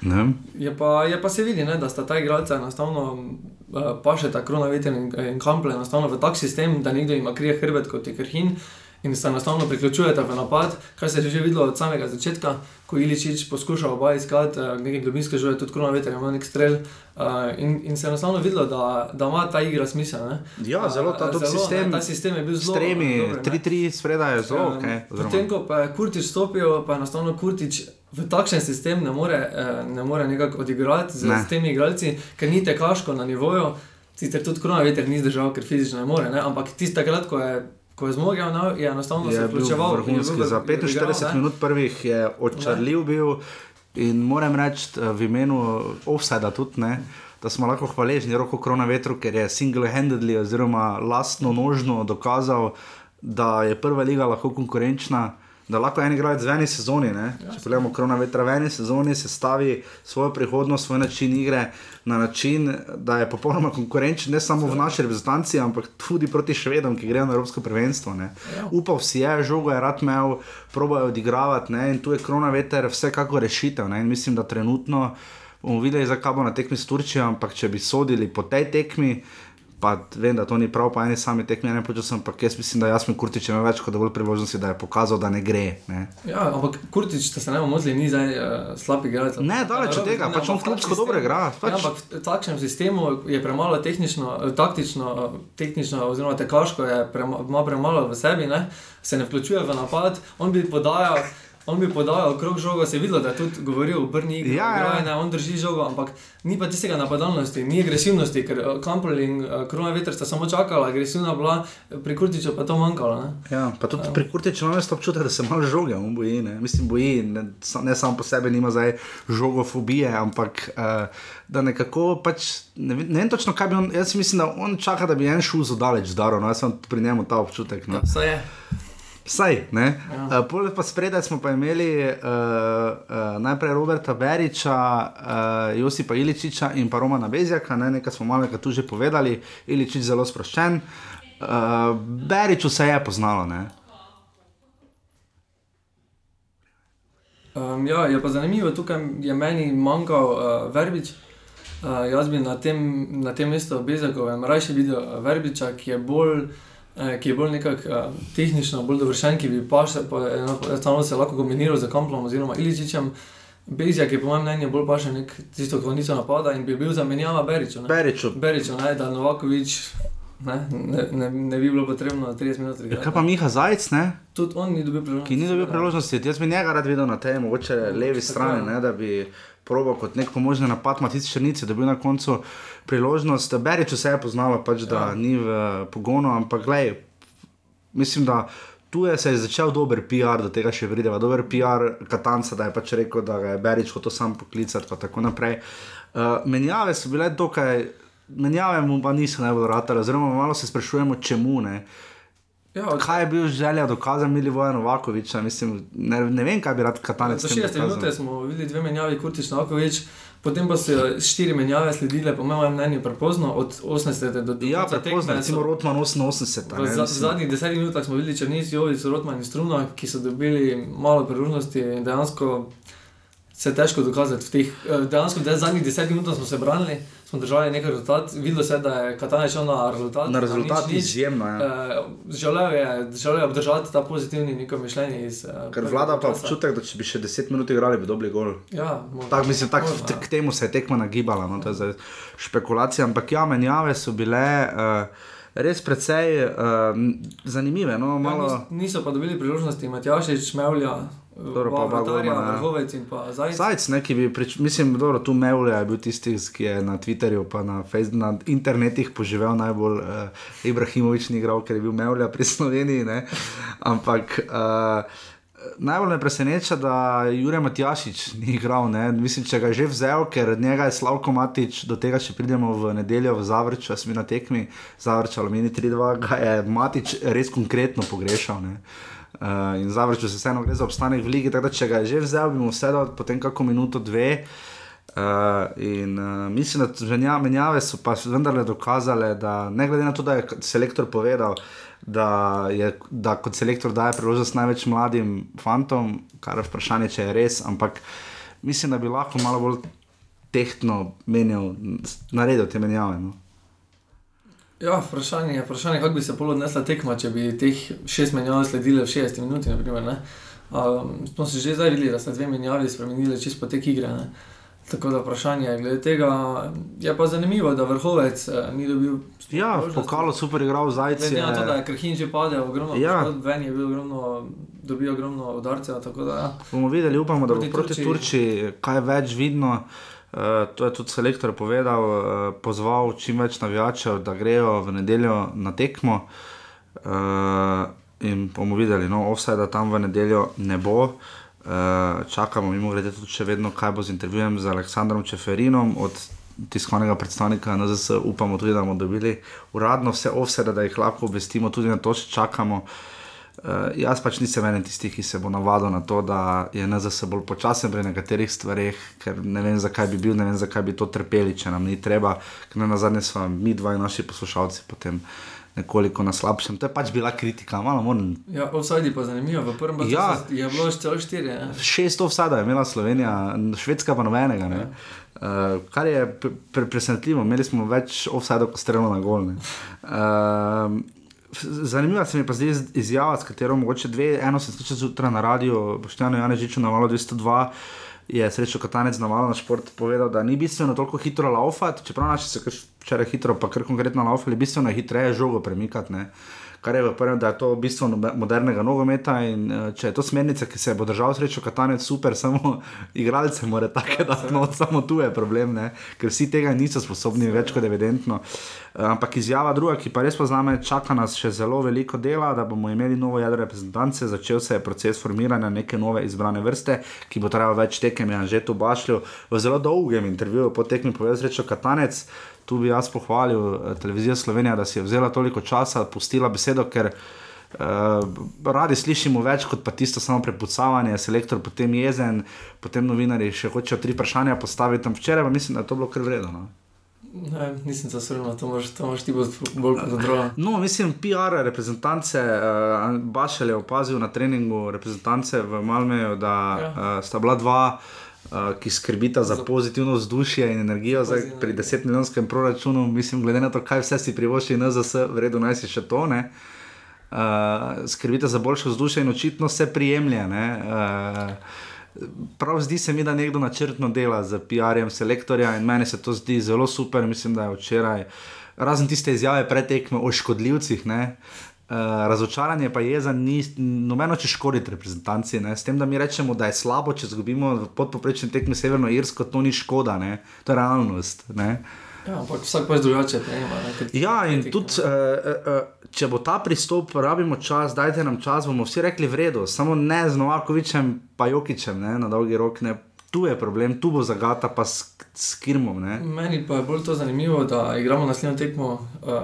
S1: Ne?
S2: Je pa, je pa se vidi, ne, da sta ta igralca enostavno uh, pašeta, krona veter in, in kample, enostavno v tak sistem, da nekdo ima krije hrbet kot je krhin in se enostavno priključujeta v napad, kar se je že videlo od samega začetka, ko Iličič poskuša oba iskati uh, neke globinske žoje, tudi krona veter ima nek strel uh, in, in se je enostavno videlo, da, da ima ta igra smisel. Ne.
S1: Ja, zelo ta tudi
S2: Zelo,
S1: sistem.
S2: Ne, ta sistem je bil
S1: S
S2: zelo
S1: tremi,
S2: dober, ne.
S1: 3-3 spreda je zelo ok.
S2: Um,
S1: oziroma-
S2: Potem, ko pa je Kurtič stopil, pa enostavno Kurtič v takšen sistem ne more, eh, ne more nekako odigrati z,
S1: Ne.
S2: z temi igralci, ker ni tekaško na nivoju. Sicer tudi korona veter ni zdržal, ker fizično ne more, ne? ampak tisti takrat, ko je, ko je zmogel, no, je enostavno se
S1: je bil
S2: vključeval.
S1: vrhunski.
S2: bil-
S1: Za
S2: je odigral,
S1: 45
S2: ne.
S1: minut prvih je očarljiv bil in moram reči eh, v imenu offsajda tudi. Ne, Da smo lahko hvaležni roko korona vetru, ker je single-handedly oziroma lastno nožno dokazal, da je prva liga lahko konkurenčna, da lahko en igralec v eni sezoni, ne? če pogledamo korona vetra v eni sezoni, se stavi svojo prihodnost, svoj način igre na način, da je popolnoma konkurenčen ne samo v naši reprezentanci, ampak tudi proti švedom, ki grejo na Evropsko prvenstvo. Ne? Upal si je, žogo je rad imel, probojajo odigravati ne? in tu je korona veter vsekako rešitev. Ne? In mislim, da trenutno bomo videli, zakaj bo na tekmi s Turčijo, ampak če bi sodili po tej tekmi, Pa vem, da to ni prav, pa eni sami tekmi ne počutim, ampak jaz mislim, da Jasmin Kurtič ima več kot dovolj priložnosti, da je pokazal, da ne gre. Ne,
S2: Ja, ampak Kurtič, da se ne bomo motili, ni zdaj uh, slab igralec.
S1: Ne, daleč od tega, pač on klubsko dobro igra, pač-
S2: Ja, ampak v takšnem sistemu je premalo tehnično, eh, taktično, eh, tehnično oziroma tekaško je prema, ima premalo v sebi, ne? se ne vključuje v napad, on bi podajal. On bi podajal krog žoga, se je videlo, da je tudi govoril o Brni,
S1: Ja, ja.
S2: ne, on drži žogo, ampak ni pa tistega napadalnosti, ni agresivnosti, ker eh, Kampel in uh, Krona Veter sta samo čakala, agresivna bila, pri Kurtiču pa to manjkalo. Ne?
S1: Ja, pa tudi pri Kurtiču imam jaz občutek, da se malo žoge, on boji. Ne? Mislim, boji, ne, ne samo po sebi, nima zdaj žogofobije, ampak uh, da nekako pač. Ne, ne vem točno, kaj bi on. Jaz mislim, da on čaka, da bi en šul zadaleč zdaril. No? Jaz sem pri njemu ta občutek. No?
S2: Je.
S1: Vsaj, ne. Ja. Uh, Poleg pa spredaj smo pa imeli uh, uh, najprej Roberta Beriča, uh, Josipa Iličiča in pa Romana Bezjaka, ne, nekaj smo malo tu že povedali, Iličič zelo sproščen. Uh, Beriču se je poznalo, ne.
S2: Um, ja, je pa zanimivo, tukaj je meni manjkal uh, Verbič. Uh, jaz bi na tem, na tem mestu Bezakovem raje videl Verbiča, ki je bolj, uh, ki je bolj nekako uh, tehnično, bolj dovršen, ki bi pa še enostavno se lahko kombiniral z Kamplom oziroma Iličičem. Bezjak je po mojem mnenju bolj pa še nek tisto konico napada in bi bil zamenjava Beriču. ne.
S1: Beriču.
S2: Beriču, ne, da Novakovič ne, ne, ne, ne bi bilo potrebno 30 minut
S1: Ja, kaj pa Miha Zajec, ne?
S2: Tudi on ni dobil priložnosti.
S1: ki ni dobil priložnosti. Jaz bi njega rad videl na tej mogoče levi strani, ne, da bi probal kot nek pomožni napad, Matic Črnice, da bi na koncu priložnost. Beriču se je poznalo, pač, da ja. ni v pogonu, ampak gledaj, mislim, da. Tu je se je začel dober PR, do tega še prideva, dober PR Katanca, da je pač rekel, da ga je Berič hotel sam poklicati, pa tako naprej. Uh, menjave so bile dokaj, menjave mu pa niso najbolj ratale, oziroma malo se sprašujemo, čemu ne.
S2: Ja, od-
S1: Kaj je bil želja dokazati Milivoja Novakoviča? Mislim, ne, ne vem, kaj bi rad Katanec
S2: Za
S1: s tem
S2: 60 minut smo videli dve menjavi, Kurtič Novakovič, potem pa so štiri menjave sledile, po mojem mnenju, prepozno, od 80 do 90.
S1: Ja, prepozno, recimo Rotman 88.
S2: V, za, zadnjih desetih minutah smo videli Črnci, Jovic, Rotman in Struna, ki so dobili malo priložnosti in dejansko se je težko dokazati v teh. eh, Dejansko v zadnjih desetih minutah smo se branili, smo držali nekaj rezultat, videlo se je, da je Katanec šel na rezultat.
S1: Na rezultat
S2: nič, nič.
S1: izjemno. Ja.
S2: Eh, Želel je, želel je obdržati ta pozitivni neko mišljenje iz. eh,
S1: Ker vlada pa občutek, da če bi še 10 minut igrali, bi dobili gol.
S2: Ja.
S1: Tak, mislim, tak,
S2: Možno, ja.
S1: k temu se je tekma nagibala, no, to je zdaj špekulacija. Ampak ja, menjave so bile uh, res precej uh, zanimive. No,
S2: Ja,
S1: malo,
S2: nis- niso pa dobili priložnosti Matjašič, Mevlja,
S1: Dobro, pa oba
S2: Vatarja,
S1: golmana, ja.
S2: Vrhovec in pa Zajec.
S1: Zajec, ne, ki bi, prič, mislim, dobro, tu Mevlja je bil tisti, ki je na Twitterju, pa na, Face, na internetih poživel najbolj. Uh, Ibrahimovič ni igral, ker je bil Mevlja pri Sloveniji. Ne. Ampak uh, najbolj me preseneča, da Jurek Matjašič ni igral. Ne. Mislim, če ga je že vzel, ker njega je Slavko Matič, do tega še pridemo v nedeljo v Zavrču, jaz bil na tekmi Zavrča Alumini 3-2, ga je Matič res konkretno pogrešal. Ne. Uh, in zavrčil se vseeno gre za obstanek v ligi, tako da če ga je že vzel, bi mu vse dal potem kako minuto, dve. Uh, in uh, mislim, da menja, menjave so pa vendarle dokazale, da ne glede na to, da je selektor povedal, da, je, da kot selektor daje priložnost največ mladim fantom, kar je vprašanje, če je res, ampak mislim, da bi lahko malo bolj tehtno menjal, naredil te menjave. No.
S2: Ja, vprašanje je, vprašanje, kako bi se pol odnesla tekma, če bi teh šest menjav sledile v 60 minuti. Naprimer, ne. um, smo se že zdaj videli, da sta dve menjavi spremenili čisto potek igre. Ne. Tako da vprašanje je glede tega. Je pa zanimivo, da vrhovec eh, ni dobil.
S1: Ja, pokalu super igral zajce.
S2: Na to, da je Krhin že padel, ogromno,
S1: Ja.
S2: ja. ven je bil ogromno, dobil ogromno udarcev. Da, ja.
S1: bomo videli, upamo, da bo
S2: Proti. Turčiji
S1: kaj več vidno. Uh, to je tudi selektor povedal, uh, pozval čim več navijačev, da grejo v nedeljo na tekmo. Uh, in bomo videli, no, offside tam v nedeljo ne bo. Uh, čakamo, mimo grede, tudi še vedno, kaj bo z intervjujem z Aleksandrom Čeferinom od tiskovnega predstavnika NZS. Upamo tudi, da bomo dobili uradno vse offside, da jih lahko obvestimo, tudi na to še čakamo. Uh, jaz pač nisem eden tistih, ki se bo navadil na to, da je NZS bolj počasen pri nekaterih stvareh, ker ne vem, zakaj bi bil, ne vem, zakaj bi to trpeli, če nam ni treba, ker na zadnje smo mi dva in naši poslušalci potem nekoliko na slabšem. To je pač bila kritika, malo moram.
S2: ja je pa zanimivo. V prvem
S1: Ja.
S2: ja. je bilo celo štiri. Ne.
S1: Šest offsada je imela Slovenija, Švedska pa nobenega. Ne? Uh, kar je pre pre presenetljivo, imeli smo več offsajdov, kot strelo na gol. Uh, zanimiva se mi pa zdaj iz- izjava, s katero mogoče dve, eno sem slišal zjutraj na radiju, Boštjano Janežiču na valu 202. Je srečo Katanec na valu na šport povedal, da ni bistveno toliko hitro laufati, čeprav naši so kar včeraj hitro, pa kar konkretno laufali, bistveno je hitreje žogo premikati. Kar je v prvem, da je to bistvo modernega nogometa in eh, če je to smernica, ki se bo držal srečo Katanec, super, samo igralce mora tako dati, no, samo tu je problem, ne? ker vsi tega niso sposobni, več kot evidentno. Eh, Ampak izjava druga, ki pa res pozname, čaka nas še zelo veliko dela, da bomo imeli novo jedro reprezentance. Začel se je proces formiranja neke nove izbrane vrste, ki bo trajal več tekem, je že tu bašljiv. V zelo dolgem intervjuju po tekmi povedal srečo Katanec. Tu bi jaz pohvalil eh, televizijo Slovenija, da si je vzela toliko časa, pustila besedo, ker Uh, radi slišimo več kot pa tisto samo prepucavanje, selektor potem jezen, potem novinari še hočejo tri vprašanja postaviti tam včeraj, pa mislim, da je to bilo kar vredno. No?
S2: Ne, nisem se srnil, to moraš, to moraš ti bolj bolj kot kontrola.
S1: No, mislim, PR reprezentance, uh, Bašel je opazil na treningu reprezentance v Malmeju, da
S2: Ja.
S1: uh, sta bila dva, uh, ki skrbita za pozitivno vzdušje in energijo, zdaj pri 10 milijonskem proračunu, mislim, glede na to, kaj vse si privošči NZS, vredno naj si še to. Ne? Uh, skrbite za boljše vzdušje in očitno se prijemlja. ne, Uh, prav zdi se mi, da nekdo načrtno dela z PR-jem selektorja in meni se to zdi zelo super. Mislim, da je včeraj, razen tiste izjave pretekme o škodljivcih, ne, Uh, razočaranje pa je za ni, nobeno če škoditi reprezentanci. Ne? S tem, da mi rečemo, da je slabo, če izgubimo v podpoprečni tekmi Severno Irsko, to ni škoda, ne? to je realnost. Ne?
S2: Ja, ampak vsak pač drugače prejema.
S1: Ja, in
S2: ker-
S1: tudi, uh, uh, če bo ta pristop, rabimo čas, dajte nam čas, bomo vsi rekli v redu, samo ne z Novakovičem, pa Jokičem ne, na dolgi rok. Ne. Tu je problem, tu bo zagata, pa s, s Kirmom. Ne.
S2: Meni pa je bolj to zanimivo, da igramo naslednjo tekmo, uh,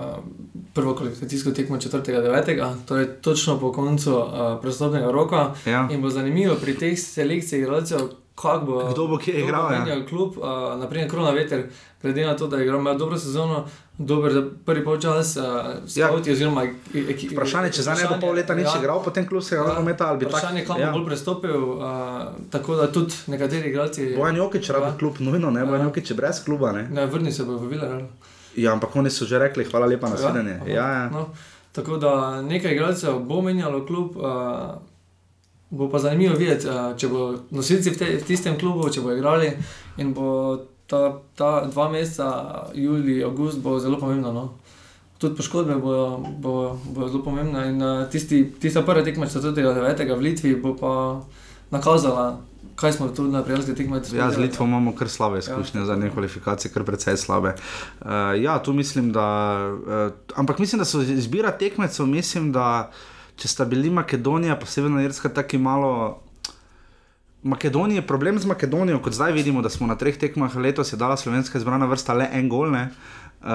S2: prvo kvalifikacijsko tekmo 4.9., torej točno po koncu uh, prestopnega roka.
S1: Ja.
S2: In bo zanimivo pri teh selekcijah igralcev, kako bo,
S1: Kdo bo kje igral, ja.
S2: Klub, uh, naprimer Krona Veter, glede na to, da je igral dobro sezono, dober prvi polčas, uh,
S1: Ja.
S2: skauti oziroma ekip.
S1: Vprašanje, če za ne bo pol leta nič ja. igral, potem klubskega
S2: Ja,
S1: nogometa ali bi tako.
S2: Vprašanje, kam bo
S1: Ja.
S2: bolj prestopil, uh, tako da tudi nekateri igralci.
S1: Bojan Jokič rabi
S2: Ja.
S1: klub, nujno ne, Bojan
S2: Ja.
S1: Jokič je brez kluba. Ne.
S2: Ne, vrni se bo v Villarreal.
S1: Ja, ampak oni so že rekli, hvala lepa na svidenje.
S2: aha,
S1: Ja, ja.
S2: No, tako da nekaj igralcev bo menjalo klub. Uh, bo pa zanimivo videti, uh, če bo nosilci v, te, v tistem klubu, če bo igrali in bo ta, ta dva meseca, julij, august, bo zelo pomembno. No. Tudi poškodbe bojo bo, bo zelo pomembne. In uh, tisti, tista prva tekma 4.9. v Litvi bo pa nakazala, kaj smo tu na prijateljski tekmi.
S1: Ja, z Litvo imamo kar slabe izkušnje, ja. zadnje kvalifikacije, kar precej slabe. Uh, ja, tu mislim, da. Uh, ampak mislim, da so izbira tekmecev, mislim, da če sta bili Makedonija, pa Severna Irska, tako malo. Makedonija, problem z Makedonijo, kot zdaj vidimo, da smo na treh tekmah letos je dala slovenska izbrana vrsta le en gol. ne, Uh,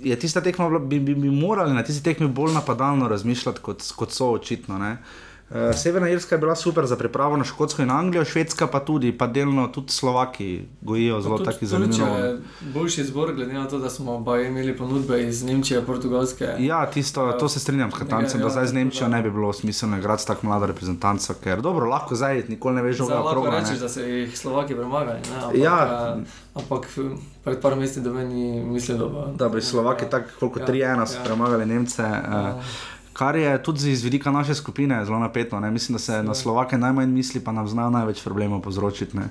S1: je tista tekma, bila- bi, bi, bi morali na tisti tekmi bolj napadalno razmišljati, kot, kot so očitno. Ne. Uh, Severna Irska je bila super za pripravo na Škotsko in Anglijo, Švedska pa tudi, pa delno tudi Slovaki gojijo zelo taki zanimivi.
S2: Boljši zbor, glede na to, da smo imeli ponudbe iz Nemčije, Portugalske.
S1: Ja, tisto, to se strinjam s Katancem, da zdaj z
S2: tako
S1: Nemčijo
S2: da-
S1: ne bi bilo smiselno igrati s tako mlado reprezentanco, ker dobro, lahko zdaj nikoli ne veš, žoga
S2: lahko
S1: kroga.
S2: rečeš,
S1: ne.
S2: da se jih Slovaki? Ampak,
S1: Ja.
S2: eh, ampak eh, pred par meseci do meni mislil, da bo.
S1: Da bi Slovaki tako koliko
S2: Ja,
S1: 3-1 so
S2: ja.
S1: premagali Nemce.
S2: Ja.
S1: Uh, Kar je tudi iz vidika naše skupine zelo napeto. Ne? Mislim, da se na Slovake najmanj misli, pa nam zna največ problemov povzročiti. Uh,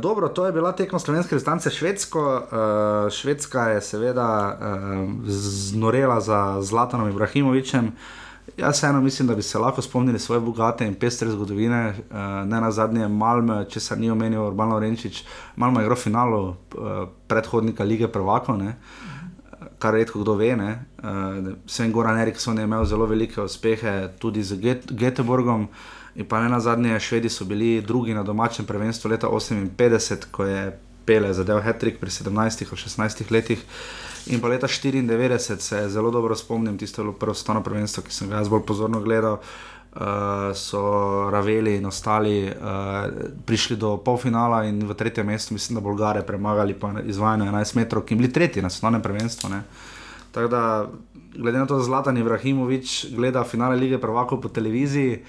S1: dobro, to je bila tekma slovenske rezistance Švedsko. Uh, Švedska je seveda uh, znorela za Zlatanom Ibrahimovičem. Jaz vseeno mislim, da bi se lahko spomnili svoje bogate in pestre zgodovine, uh, ne na zadnje Malme, če se ni omenil Urban Lorenčič, Malmo je igral v finalu uh, predhodnika lige prvakov. Ne? Kar redko kdo ve. ne. Uh, Sven Goran Erikson je imel zelo velike uspehe tudi z Get Göteborgom. In pa ne na zadnje, Švedi so bili drugi na domačem prvenstvu leta 58, ko je Pele zadev Hetrik pri 17 ali 16 letih. In pa leta 94 se zelo dobro spomnim, tisto prvo stano prvenstvo, ki sem ga jaz bolj pozorno gledal. Uh, so Raveli in ostali uh, prišli do polfinala in v tretjem mestu, mislim, da Bolgare premagali po izvajanju 11 metrov, ki jim bili tretji na svetovnem prvenstvu. ne. Tako da, glede na to, da Zlatan Ibrahimovič gleda finale lige prvakov po televiziji,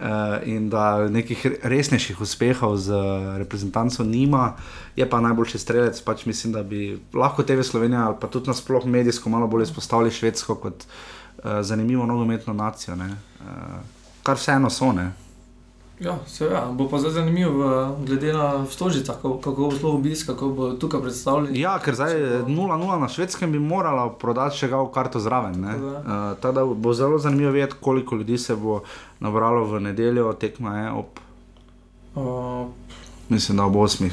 S1: uh, in da nekih re- resnejših uspehov z uh, reprezentanco nima, je pa najboljši strelec. Pač mislim, da bi lahko TV Slovenija ali pa tudi nasploh medijsko malo bolj izpostavili Švedsko kot uh, zanimivo nogometno nacijo, ne. uh, kar vseeno so. Ne.
S2: Ja, seveda. Bo pa zdaj zanimivo, glede na stožica, kako, kako bo sploh obisk, kako bo tukaj predstavljeni.
S1: Ja, ker zdaj 0-0 na švedskem bi morala prodati še gal karto zraven. ne.
S2: Tako
S1: Uh, tako da bo zelo zanimivo videti, koliko ljudi se bo nabralo v nedeljo, tekma je ob,
S2: Uh,
S1: mislim, da ob 8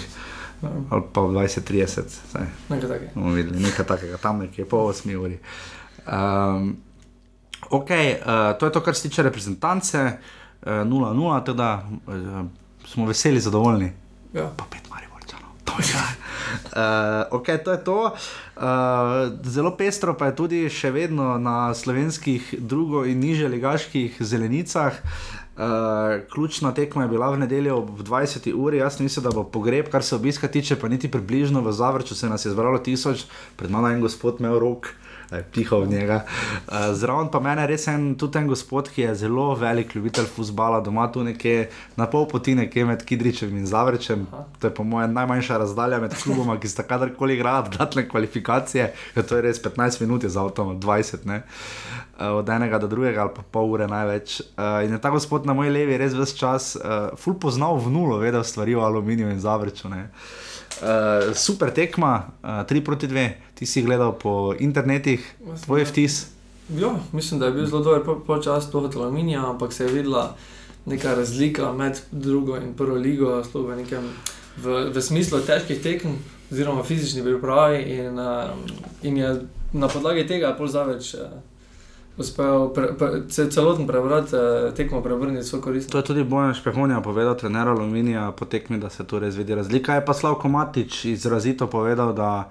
S2: ja,
S1: ali pa ob 20-30. zdaj
S2: nekaj takega.
S1: bomo videli nekaj takega, tam nekje po 8 uri. Um, ok, uh, to je to, kar se tiče reprezentance, uh, 0-0, teda uh, smo veseli, zadovoljni.
S2: Ja.
S1: pa pet mariborčanov. To je kaj. Uh, ok, to je to. Uh, zelo pestro pa je tudi še vedno na slovenskih drugo- in niže ligaških zelenicah. Uh, ključna tekma je bila v nedeljo ob 20. uri, jaz mislim, da bo pogreb, kar se obiska tiče, pa niti približno v Zavrču se nas je zbralo tisoč, pred mano je en gospod imel rok. eh, Pihal v njega. Uh, Zraven pa mene res en, tudi en gospod, ki je zelo velik ljubitelj futbola, doma tu nekje na pol poti, nekje med Kidričem in Zavrčem. To je po mojem najmanjša razdalja med kluboma, ki sta kadarkoli igrala dodatne kvalifikacije, ker to je res 15 minut za avtom, 20, ne? Eh, od enega do drugega ali pa pol ure največ. Uh, in je ta gospod na moji levi res ves čas, uh, ful poznal v nulo, vedel stvari o aluminiju in Zavrču. Ne? Uh, super tekma, 3 uh, proti 2, ti si gledal po internetih, tvoj vtis.
S2: Ja, mislim, da je bil zelo dober po- počas toho aluminija, ampak se je videla neka razlika med drugo in prvo ligo, sploh v, nekem, v, v smislu težkih tekem, oziroma fizični pripravi. In, uh, in je na podlagi tega pol zaveč uh, uspel pre, pre, ce- celoten preobrat uh, tekmo preobrniti v svoj korist.
S1: To je tudi Bojan Špehonja povedal, trener Aluminija, po tekmi, da se tu res vidi razlika. Je pa Slavko Matič izrazito povedal, da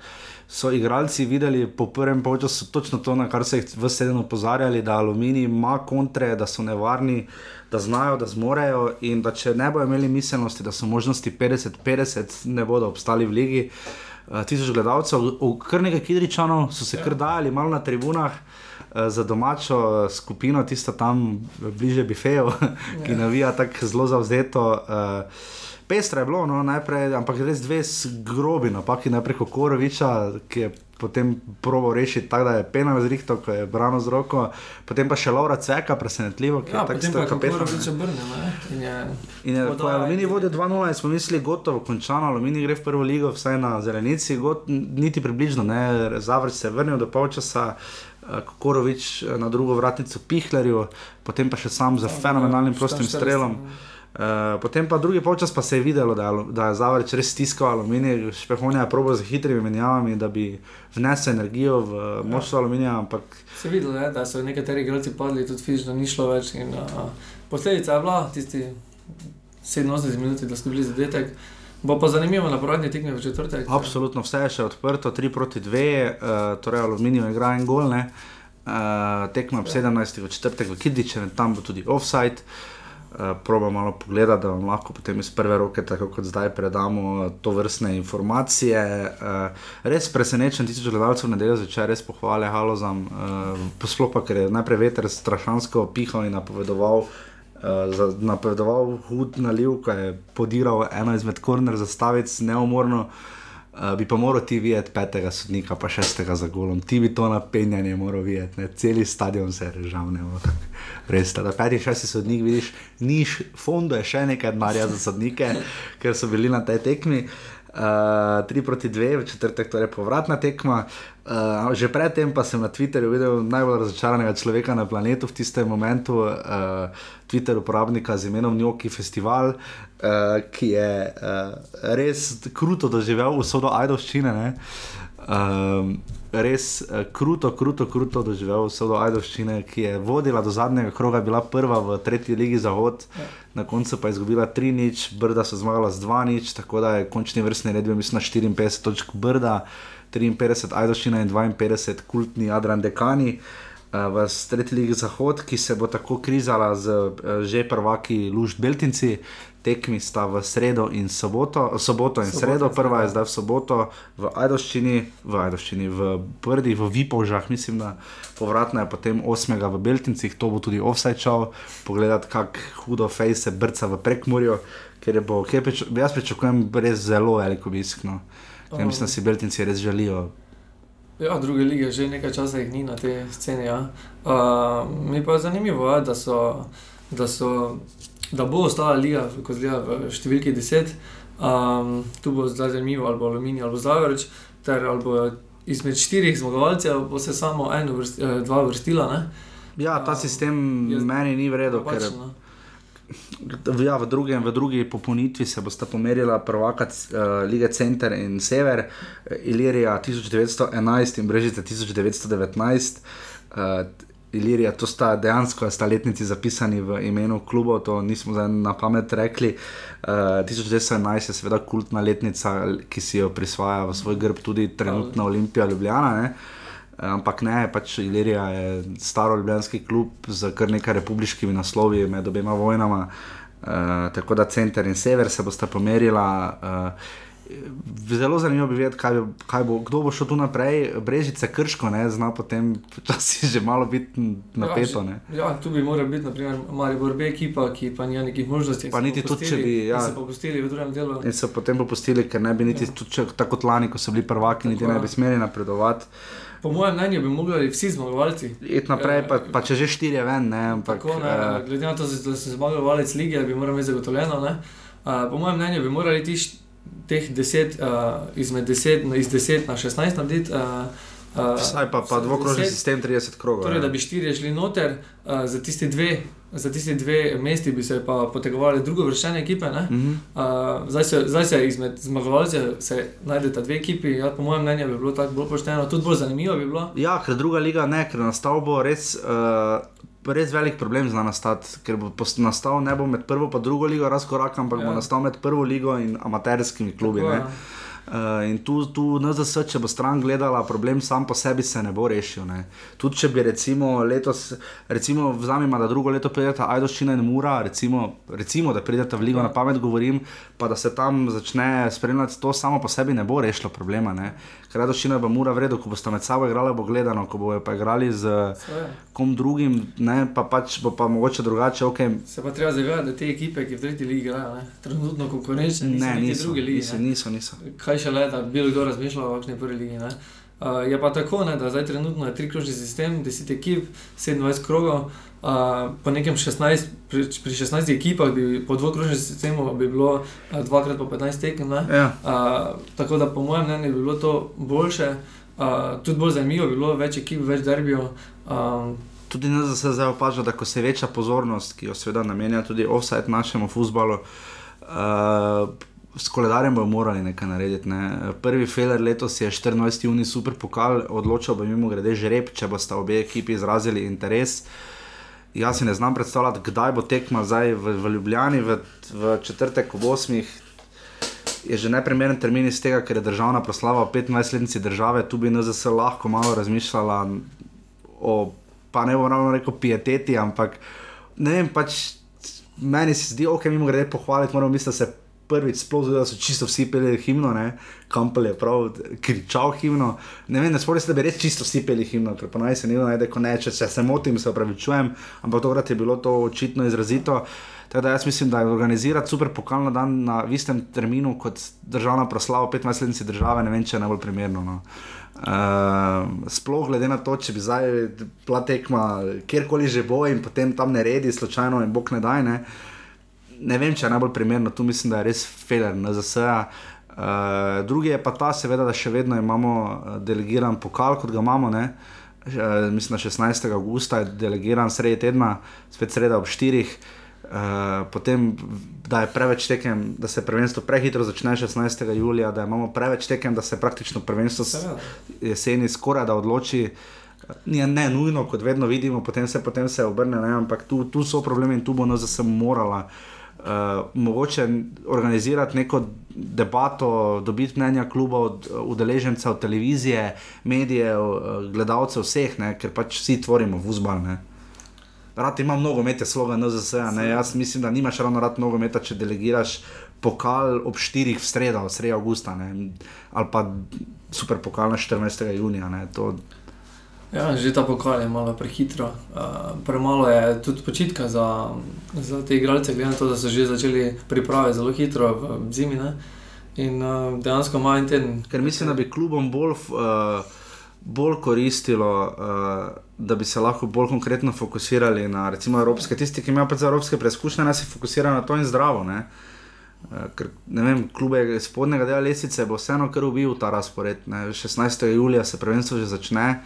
S1: so igralci videli po prvem polčasu točno to, na kar so jih v sedem opozarjali, da Aluminij ima kontre, da so nevarni, da znajo, da zmorejo in da če ne bodo imeli miselnosti, da so možnosti 50-50, ne bodo obstali v ligi. Uh, tisoč gledalcev, kar nekaj kidričanov so se kar dajali malo na tribunah. eh, Za domačo skupino, tisto tam bliže bifeju, ki
S2: Ja.
S1: navija tako zelo zavzeto. Uh, Pestra je bilo, no, najprej, ampak res dve s grobi napaki, najprej Kokoroviča, ki je potem proval rešiti tako, da je penal zrihto, ko je brano z roko, potem pa še Laura Cveka, presenetljivo, ki
S2: Ja,
S1: je tako
S2: pa je
S1: kapetan.
S2: kako več obrnil. ne, in je-
S1: In je, ko je Aluminij
S2: in-
S1: vodil 2-0, in smo mislili, gotovo, končano, Aluminij gre v prvo ligo, vsaj na zelenici, got, niti približno, ne, Zavrč se je vrnil do polčasa. eh, Kokorovič eh, na drugo vratnico Pihlerju, potem pa še sam z fenomenalnim
S2: Ja,
S1: prostim
S2: šta- šta
S1: strelom.
S2: res,
S1: Uh, potem pa drugi polčas pa se je videlo, da, je da je Zavrč res stiskal aluminij, špehonja je probo z hitrimi menjavami, da bi vnesel energijo v uh, moštvo aluminija, ampak
S2: Se je videlo, je, da so nekateri igralci padli, tudi fizično ni šlo več. In, uh, posledica je bila tisti 87 minut, da so bili zadetek. Bo pa zanimivo na porodni tekmi v četrtek.
S1: absolutno vse je še odprto, 3 proti 2, uh, torej aluminij igra en gol, ne. Uh, tekma ob 17. v četrtek v Kidiče, tam bo tudi offside. Uh, proba malo pogledati, da vam lahko potem iz prve roke, tako kot zdaj, predamo to vrstne informacije. Uh, res presenečen, tisoč gledalcev nedeljo zvečer, res pohvale Halozam, uh, sploh pa ker je najprej veter strašansko pihal in napovedoval. Uh, napovedoval hud naliv, ko je podiral eno izmed korner zastavic, neumorno. Uh, bi pa moral ti videti petega sodnika, pa šestega za golom. Ti bi to napenjanje moral videti, ne? celi stadion se je režal. Ne? Res, da peti, šesti sodnik vidiš, niš, fondo je še nekaj denarja za sodnike, ker so bili na tej tekmi. Uh, 3 proti 2, v četrtek, torej povratna tekma. Uh, že predtem pa sem na Twitterju videl najbolj razočaranega človeka na planetu v tistem momentu, uh, Twitter uporabnika z imenom Njoki Festival, uh, ki je uh, res kruto doživel usodo Ajdovščine. Ne? Um, res uh, kruto, kruto, kruto doživel usodo Ajdovščine, ki je vodila do zadnjega kroga, bila prva v tretji ligi Zahod, na koncu pa je izgubila 3-0, Brda so zmagala z 2-0, tako da je končni vrstni red bil, mislim, na 54 točk Brda, 53 Ajdovščina in 52 kultni Adrian Dekani. uh, v tretji ligi Zahod, ki se bo tako krizala z uh, že prvaki Luž Beltinci. Tekmi sta v sredo in soboto, soboto in
S2: Soboto
S1: sredo, prva je zdaj v soboto v Ajdoščini, v Ajdoščini, v Brdih, v Vipovžah, mislim, da povratna je potem 8. v Beltincih, to bo tudi offside šel, pogledati, kako hudo fejs se brca v prekmurju, ker je bo, ker prič, jaz pričakujem res zelo velik obisk. No. Ja, mislim, da si Beltinci res želijo.
S2: Ja, druge lige že nekaj časa jih ni na tej sceni. Ja. Uh, mi pa je zanimivo, ja, da, so, da, so, da bo ostala liga, kot zgleda, v številki 10. Um, tu bo zdaj zanimivo, ali bo Aluminij ali bo Zavrč, ter ali bo izmed štirih zmagovalcev bo se samo eno, vrst, eh, dva vrstila. Ne?
S1: Ja, ta sistem
S2: Jaz-
S1: meni ni v redu, ker
S2: Pač, no.
S1: ja, v, drugem, v drugi popolnitvi se bosta pomerila prvaka uh, lige Center in Sever, eh, Ilirija 1911 in Brežice 1919. Uh, Ilirija, to sta dejansko sta letnici zapisani v imenu klubov, to nismo zdaj na pamet rekli. Uh, 1911 je seveda kultna letnica, ki si jo prisvaja v svoj grb tudi trenutna Olimpija Ljubljana. Ne? Eh, Ampak ne, pač Ilirija je staro ljubljanski klub z kar nekaj republiškimi naslovi med obema vojnama. Uh, tako da center in sever se bosta pomerila. Uh, zelo zanimivo bi vedeti, kaj, kaj bo, kdo bo šel tu naprej. Brežice krško, ne, zna potem včasih že malo biti napeto. Ne.
S2: Ja, ja, tu bi moral biti, naprimer, Maribor B ekipa, ki pa nima nekih možnosti.
S1: Pa niti tudi, če bi, ja.
S2: So popustili v drugem delu.
S1: In so potem popustili, ker ne bi niti, tudi če, tako kot lani, ko so bili prvaki, niti
S2: Tako,
S1: ne
S2: ja.
S1: bi smeli napredovati.
S2: Po mojem mnenju bi mogli vsi zmagovalci.
S1: Iti naprej, pa, pa če že štirje ven, ne, ampak
S2: Tako, ne,
S1: eh,
S2: glede na to, da sem zmagovalec lige, bi moral imeti zagotovljeno. Ne? Uh, po mojem mnenju bi morali ti št- teh 10, uh, izmed 10, na- iz 10 na 16 narediti. Uh, uh,
S1: Vsaj pa, pa dvokrožni
S2: 10,
S1: sistem 30 krogov.
S2: Torej,
S1: ja.
S2: da bi štirje šli noter, uh, za tisti dve. Za tisti dve mesti bi se pa potegovali drugo vršene ekipe. ne.
S1: Mhm.
S2: Uh, zdaj, se, zdaj se izmed zmagovalcev najdeta dve ekipi. Ja, po mojem mnenju bi bilo tako bolj pošteno, tudi bolj zanimivo bi bilo.
S1: Ja, ker druga liga ne, ker nastal bo res, uh, res velik problem za nastati, ker bo nastal ne bo med prvo in drugo ligo razkorak, ampak ja. bo nastal med prvo ligo in amaterskimi klubi.
S2: Tako, ja.
S1: Uh, in tu, tu NZS, če bo stran gledala, problem sam po sebi se ne bo rešil. Tudi če bi recimo letos, recimo vzamemo, da drugo leto prideta Ajdoščina in Mura, recimo, recimo da prideta v ligo,
S2: Ja.
S1: na pamet govorim, pa da se tam začne spremljati, to samo po sebi ne bo rešilo problema. Ne. Ker Ajdoščina bo Mura v redu, ko boste med sabo igrali, bo gledano, ko bojo pa igrali z
S2: Seveda.
S1: kom drugim, ne, pa pač bo pa mogoče drugače, ok.
S2: Se pa treba zavedati, da te ekipe, ki v tretji ligi igrajo, ne, trenutno konkurenčne, niso
S1: Ne, niso,
S2: druge lige.
S1: niso, niso, niso.
S2: Kaj še le, da bi bilo kdo razmišljal o kakšni prvi ligi. Ne? Uh, je pa tako, ne, da zdaj trenutno je trikrožni sistem, 10 ekip, 27 krogov. Uh, po nekem 16, pri, pri 16 ekipah, bi, po dvokrožnem sistemu, bi bilo uh, dvakrat po 15 tekem.
S1: Ja.
S2: Uh, tako da, po mojem mnenju, bi bilo to boljše, uh, tudi bolj zanimivo, bi bilo več ekip, več derbijo. Um,
S1: Tudi nas se zdaj opaža, da ko se veča pozornost, ki jo seveda namenja tudi offside našemu futbalu, uh, s koledarjem bomo morali nekaj narediti. Ne. Prvi feler letos je 14. juni super pokal, odločil bo mimo grede žreb, če bosta obe ekipi izrazili interes. Jaz si ne znam predstavljati, kdaj bo tekma zdaj v, v Ljubljani, v, v četrtek ob 8. Je že neprimeren termin iz tega, ker je državna proslava o 25-letnici države, tu bi NZS lahko malo razmišljala o, pa ne bom ravno rekel, pieteti, ampak ne vem, pač meni se zdi, ok, mi moramo grede pohvaliti, moramo misliti, da se prvič sploh da so čisto vsi peli himno, ne, Kampel je prav kričal himno, ne vem, ne spomnim se, da bi res čisto vsi peli himno, ker pa naj se ne najde, ko ne, če se, se motim, se opravičujem, ampak tokrat je bilo to očitno izrazito. Tako da jaz mislim, da je organizirati super pokalno dan na istem terminu kot državna proslava 25-letnice države, ne vem, če je najbolj primerno. No. Uh, sploh glede na to, če bi zdaj bila tekma kjerkoli že bo in potem tam ne redi, slučajno in bog ne daj. Ne, ne vem, če je najbolj primerno, tu mislim, da je res feler na ZSA. Uh, drugi je pa ta, seveda, da še vedno imamo eh, delegiran pokal, kot ga imamo. Ne. Uh, mislim, da 16. augusta je delegiran sredi tedna, spet sreda ob 4. Uh, potem, da je preveč tekem, da se prvenstvo prehitro začne 16. julija, da imamo preveč tekem, da se praktično prvenstvo jeseni skoraj da odloči. Ni ne nujno, kot vedno vidimo, potem se, potem se obrne, ne, ampak tu, tu so problemi in tu bo NZS morala uh, uh, mogoče organizirati neko debato, dobiti mnenja klubov, udeležencev, televizije, medijev, uh, gledalcev, vseh, ne? ker pač vsi tvorimo vzbal. Rad ima mnogo mete sloga NZS, jaz mislim, da nimaš ravno rad mnogo meta, če delegiraš pokal ob 4 v sredo, sredo avgusta, ali pa super pokal na 14. junija. Ne? To,
S2: Ja, že ta pokal je malo prehitro. Uh, premalo je tudi počitka za, za te igralce, glede na to, da so že začeli priprave zelo hitro v zimi. Ne? In uh, dejansko ima en teden.
S1: ker mislim, da bi klubom bolj, uh, bolj koristilo, uh, da bi se lahko bolj konkretno fokusirali na recimo evropske, tisti, ki imajo pač za evropske preizkušnje, naj se fokusirajo na to in zdravo. Ne? Uh, Ker, ne vem, klube spodnjega dela lesice bo vseeno kar ubil ta razpored. Ne? 16. julija se prvenstvo že začne,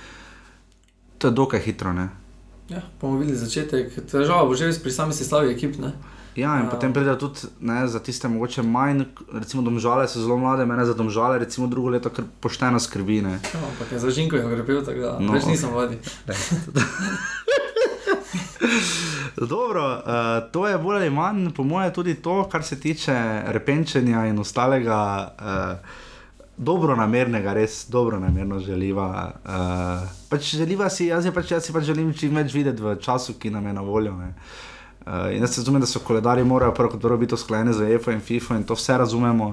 S1: to je dokaj hitro. Ne?
S2: Ja, bomo videli začetek. Težava bo že res pri sami sestavi ekip. Ne?
S1: Ja, in
S2: Ja.
S1: potem pride tudi ne, za tiste, mogoče manj, recimo, domžale so zelo mlade, mene za domžale, recimo, drugo leto, kar pošteno skrbi. Ne.
S2: Ja, ampak je za žinko je okrepil, tako da
S1: No,
S2: več
S1: ok.
S2: nisem vadi.
S1: Dobro, uh, to je bolj ali manj, po mojem, tudi to, kar se tiče repenčenja in ostalega. Uh, Dobro namernega, res dobro namerno želiva. Uh, pač želiva si, jaz, je pač, jaz si pač želim čim več videti v času, ki nam je na voljo. ne. Uh, in jaz razumem, da so koledarji morajo prvo kot prvo biti usklajeni z UEFA in FIFA in to vse razumemo.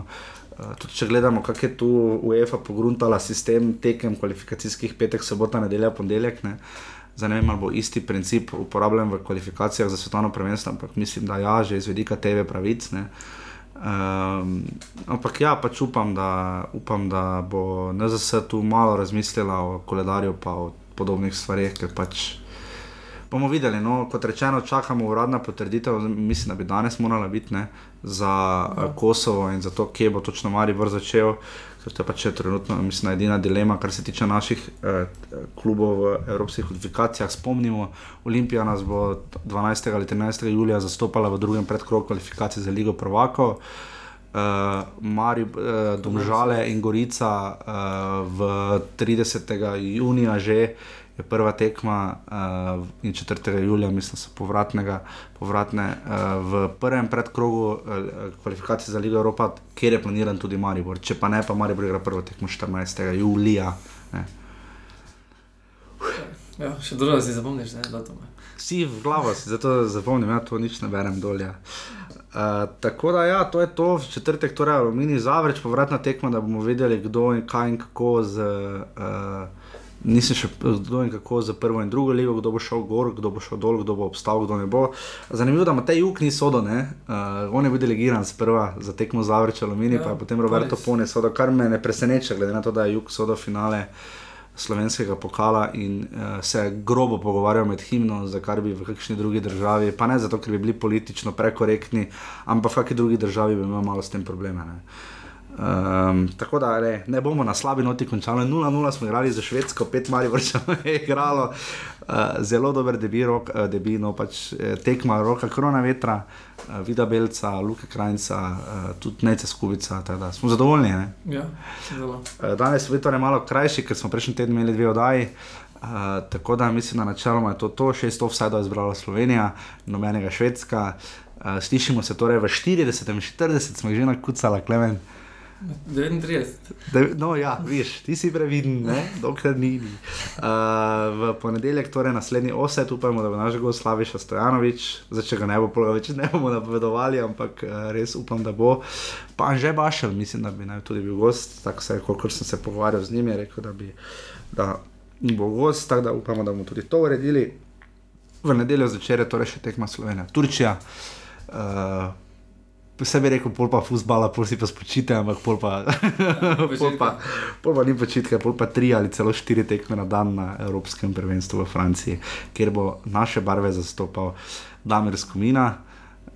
S1: Uh, tudi če gledamo, kako je tu UEFA pogruntala sistem tekem kvalifikacijskih petek, sobota, nedelja, ponedeljek. Ne. Zdaj ne vem, ali bo isti princip uporabljen v kvalifikacijah za svetovno prvenstvo, ampak mislim, da ja, že iz vidika TV pravic. Ne. Um, ampak ja, pač upam da, upam, da bo NZS tu malo razmislila o koledarju in o podobnih stvareh, ker pač bomo videli. No, kot rečeno, čakamo uradna potrditev, mislim, da bi danes morala biti ne, za ja. Kosovo in za to, kje bo točno Maribor začel. Ker to je pač še trenutno, mislim, edina dilema, kar se tiče naših eh, klubov v evropskih kvalifikacijah. Spomnimo, Olimpija nas bo 12. ali 13. julija zastopala v drugem predkrogu kvalifikacij za Ligo Prvako. Uh, Mari, uh, Domžale in Gorica uh, v 30. junija že je prva tekma uh, in 4. julija, mislim, so povratnega, povratne uh, v prvem predkrogu uh, kvalifikacij za Ligo Evropa, kjer je planiran tudi Maribor. Če pa ne, pa Maribor igra prvo tekmo 14. julija. Ne.
S2: Ja, še dobro, da si zapomniš, ne, datume.
S1: Si v glavo, si zato zapomnim, ja, to nič ne berem dolje. Uh, tako da, ja, to je to, v četrtek, torej Alumini Zavreč, povratna tekma, da bomo vedeli, kdo in kaj in kako z. Uh, Nisem še kdo in kako za prvo in drugo ligo, kdo bo šel gor, kdo bo šel dol, kdo bo obstal, kdo ne bo. Zanimivo, da ima te jug ni sodo, ne? Uh, on je bil delegiran sprva za tekmo Zavreč Alumini, ja, pa je potem Roberto
S2: res.
S1: Pone sodo, kar me ne preseneča, glede na to, da je jug sodo finale slovenskega pokala in uh, se grobo pogovarjajo med himno, za kar bi v kakšni drugi državi, pa ne zato, ker bi bili politično prekorektni, ampak v kakšni drugi državi bi imel malo s tem probleme. Ne. Um, tako da ne, ne bomo na slabi noti končali. 0-0 smo igrali za Švedsko, 5 mali vrčev je igralo. Uh, zelo dober debi, rok, uh, debi no, pač, eh, tekma roka Krona vetra, uh, Vida Belca, Luka Krajnca, uh, tudi Nece Skubica. da Smo zadovoljni. Ne?
S2: Ja, zelo.
S1: Eh, Danes je torej malo krajši, ker smo prejšnji teden imeli dve oddaji. Uh, tako da mislim, da načeloma je to, to šest offsajdov izbrala Slovenija, nobenega Švedska. Uh, slišimo se torej v 40, 40 smo jih že nakucali, klemen.
S2: 39.
S1: Da, no, ja, viš, ti si previden, ne? dokler ni. ni. Uh, v ponedeljek, torej naslednji osed, upajmo, da bo naš gost Slaviša Stojanovič, zdaj če ga ne bo, pol več ne bomo napovedovali, ampak uh, res upam, da bo. Pa že Bašel, mislim, da bi naj tudi bil gost, tako se, kolikor sem se pogovarjal z njim, je rekel, da, bi, da bo gost, tako da upamo, da bomo tudi to uredili. V nedeljo zvečer je torej še tekma Slovenija, Turčija. Uh, Vse bi rekel, pol pa fusbala, pol si pa spočite, ampak pol pa, pol pa, pol pa ni počitka, pol pa tri ali celo štiri tekme na dan na Evropskem prvenstvu v Franciji, kjer bo naše barve zastopal Damir Skomina.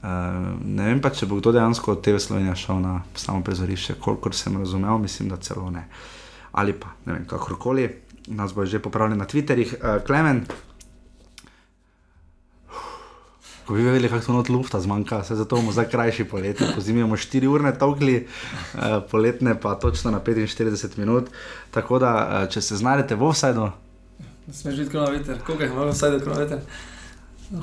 S1: Uh, ne vem pa, če bo kdo dejansko od tega Slovenije šel na samo prizorišče, kolikor sem razumel, mislim, da celo ne. Ali pa, ne vem, kakorkoli, nas bo že popravili na Twitterih. Uh, Klemen, pa bi vedeli, kako not lufta zmanjka, se zato bomo zdaj krajši poletje. Po zimi imamo 4 urne tokli, uh, poletne pa točno na 45 minut. Tako da, uh, če se znajdete v offsajdu.
S2: Smeš videti kronometer, koliko jih imamo v offsajdu
S1: kronometer?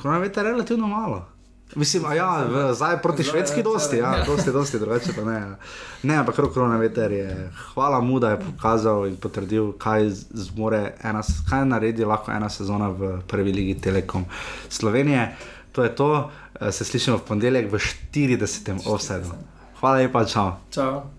S1: Kronometer je relativno malo. Mislim, ja, zdaj proti
S2: zdaj,
S1: švedski, dosti, ja,
S2: ja.
S1: dosti, dosti drugače pa ne. Ja. Ne, ampak korona veter je. Hvala mu, da je pokazal in potrdil, kaj zmore ena, kaj naredi lahko ena sezona v prvi ligi Telekom Slovenije. To je to, eh, se slišimo v ponedeljek v 40. offsetu. Hvala lepa, čau.
S2: Čau.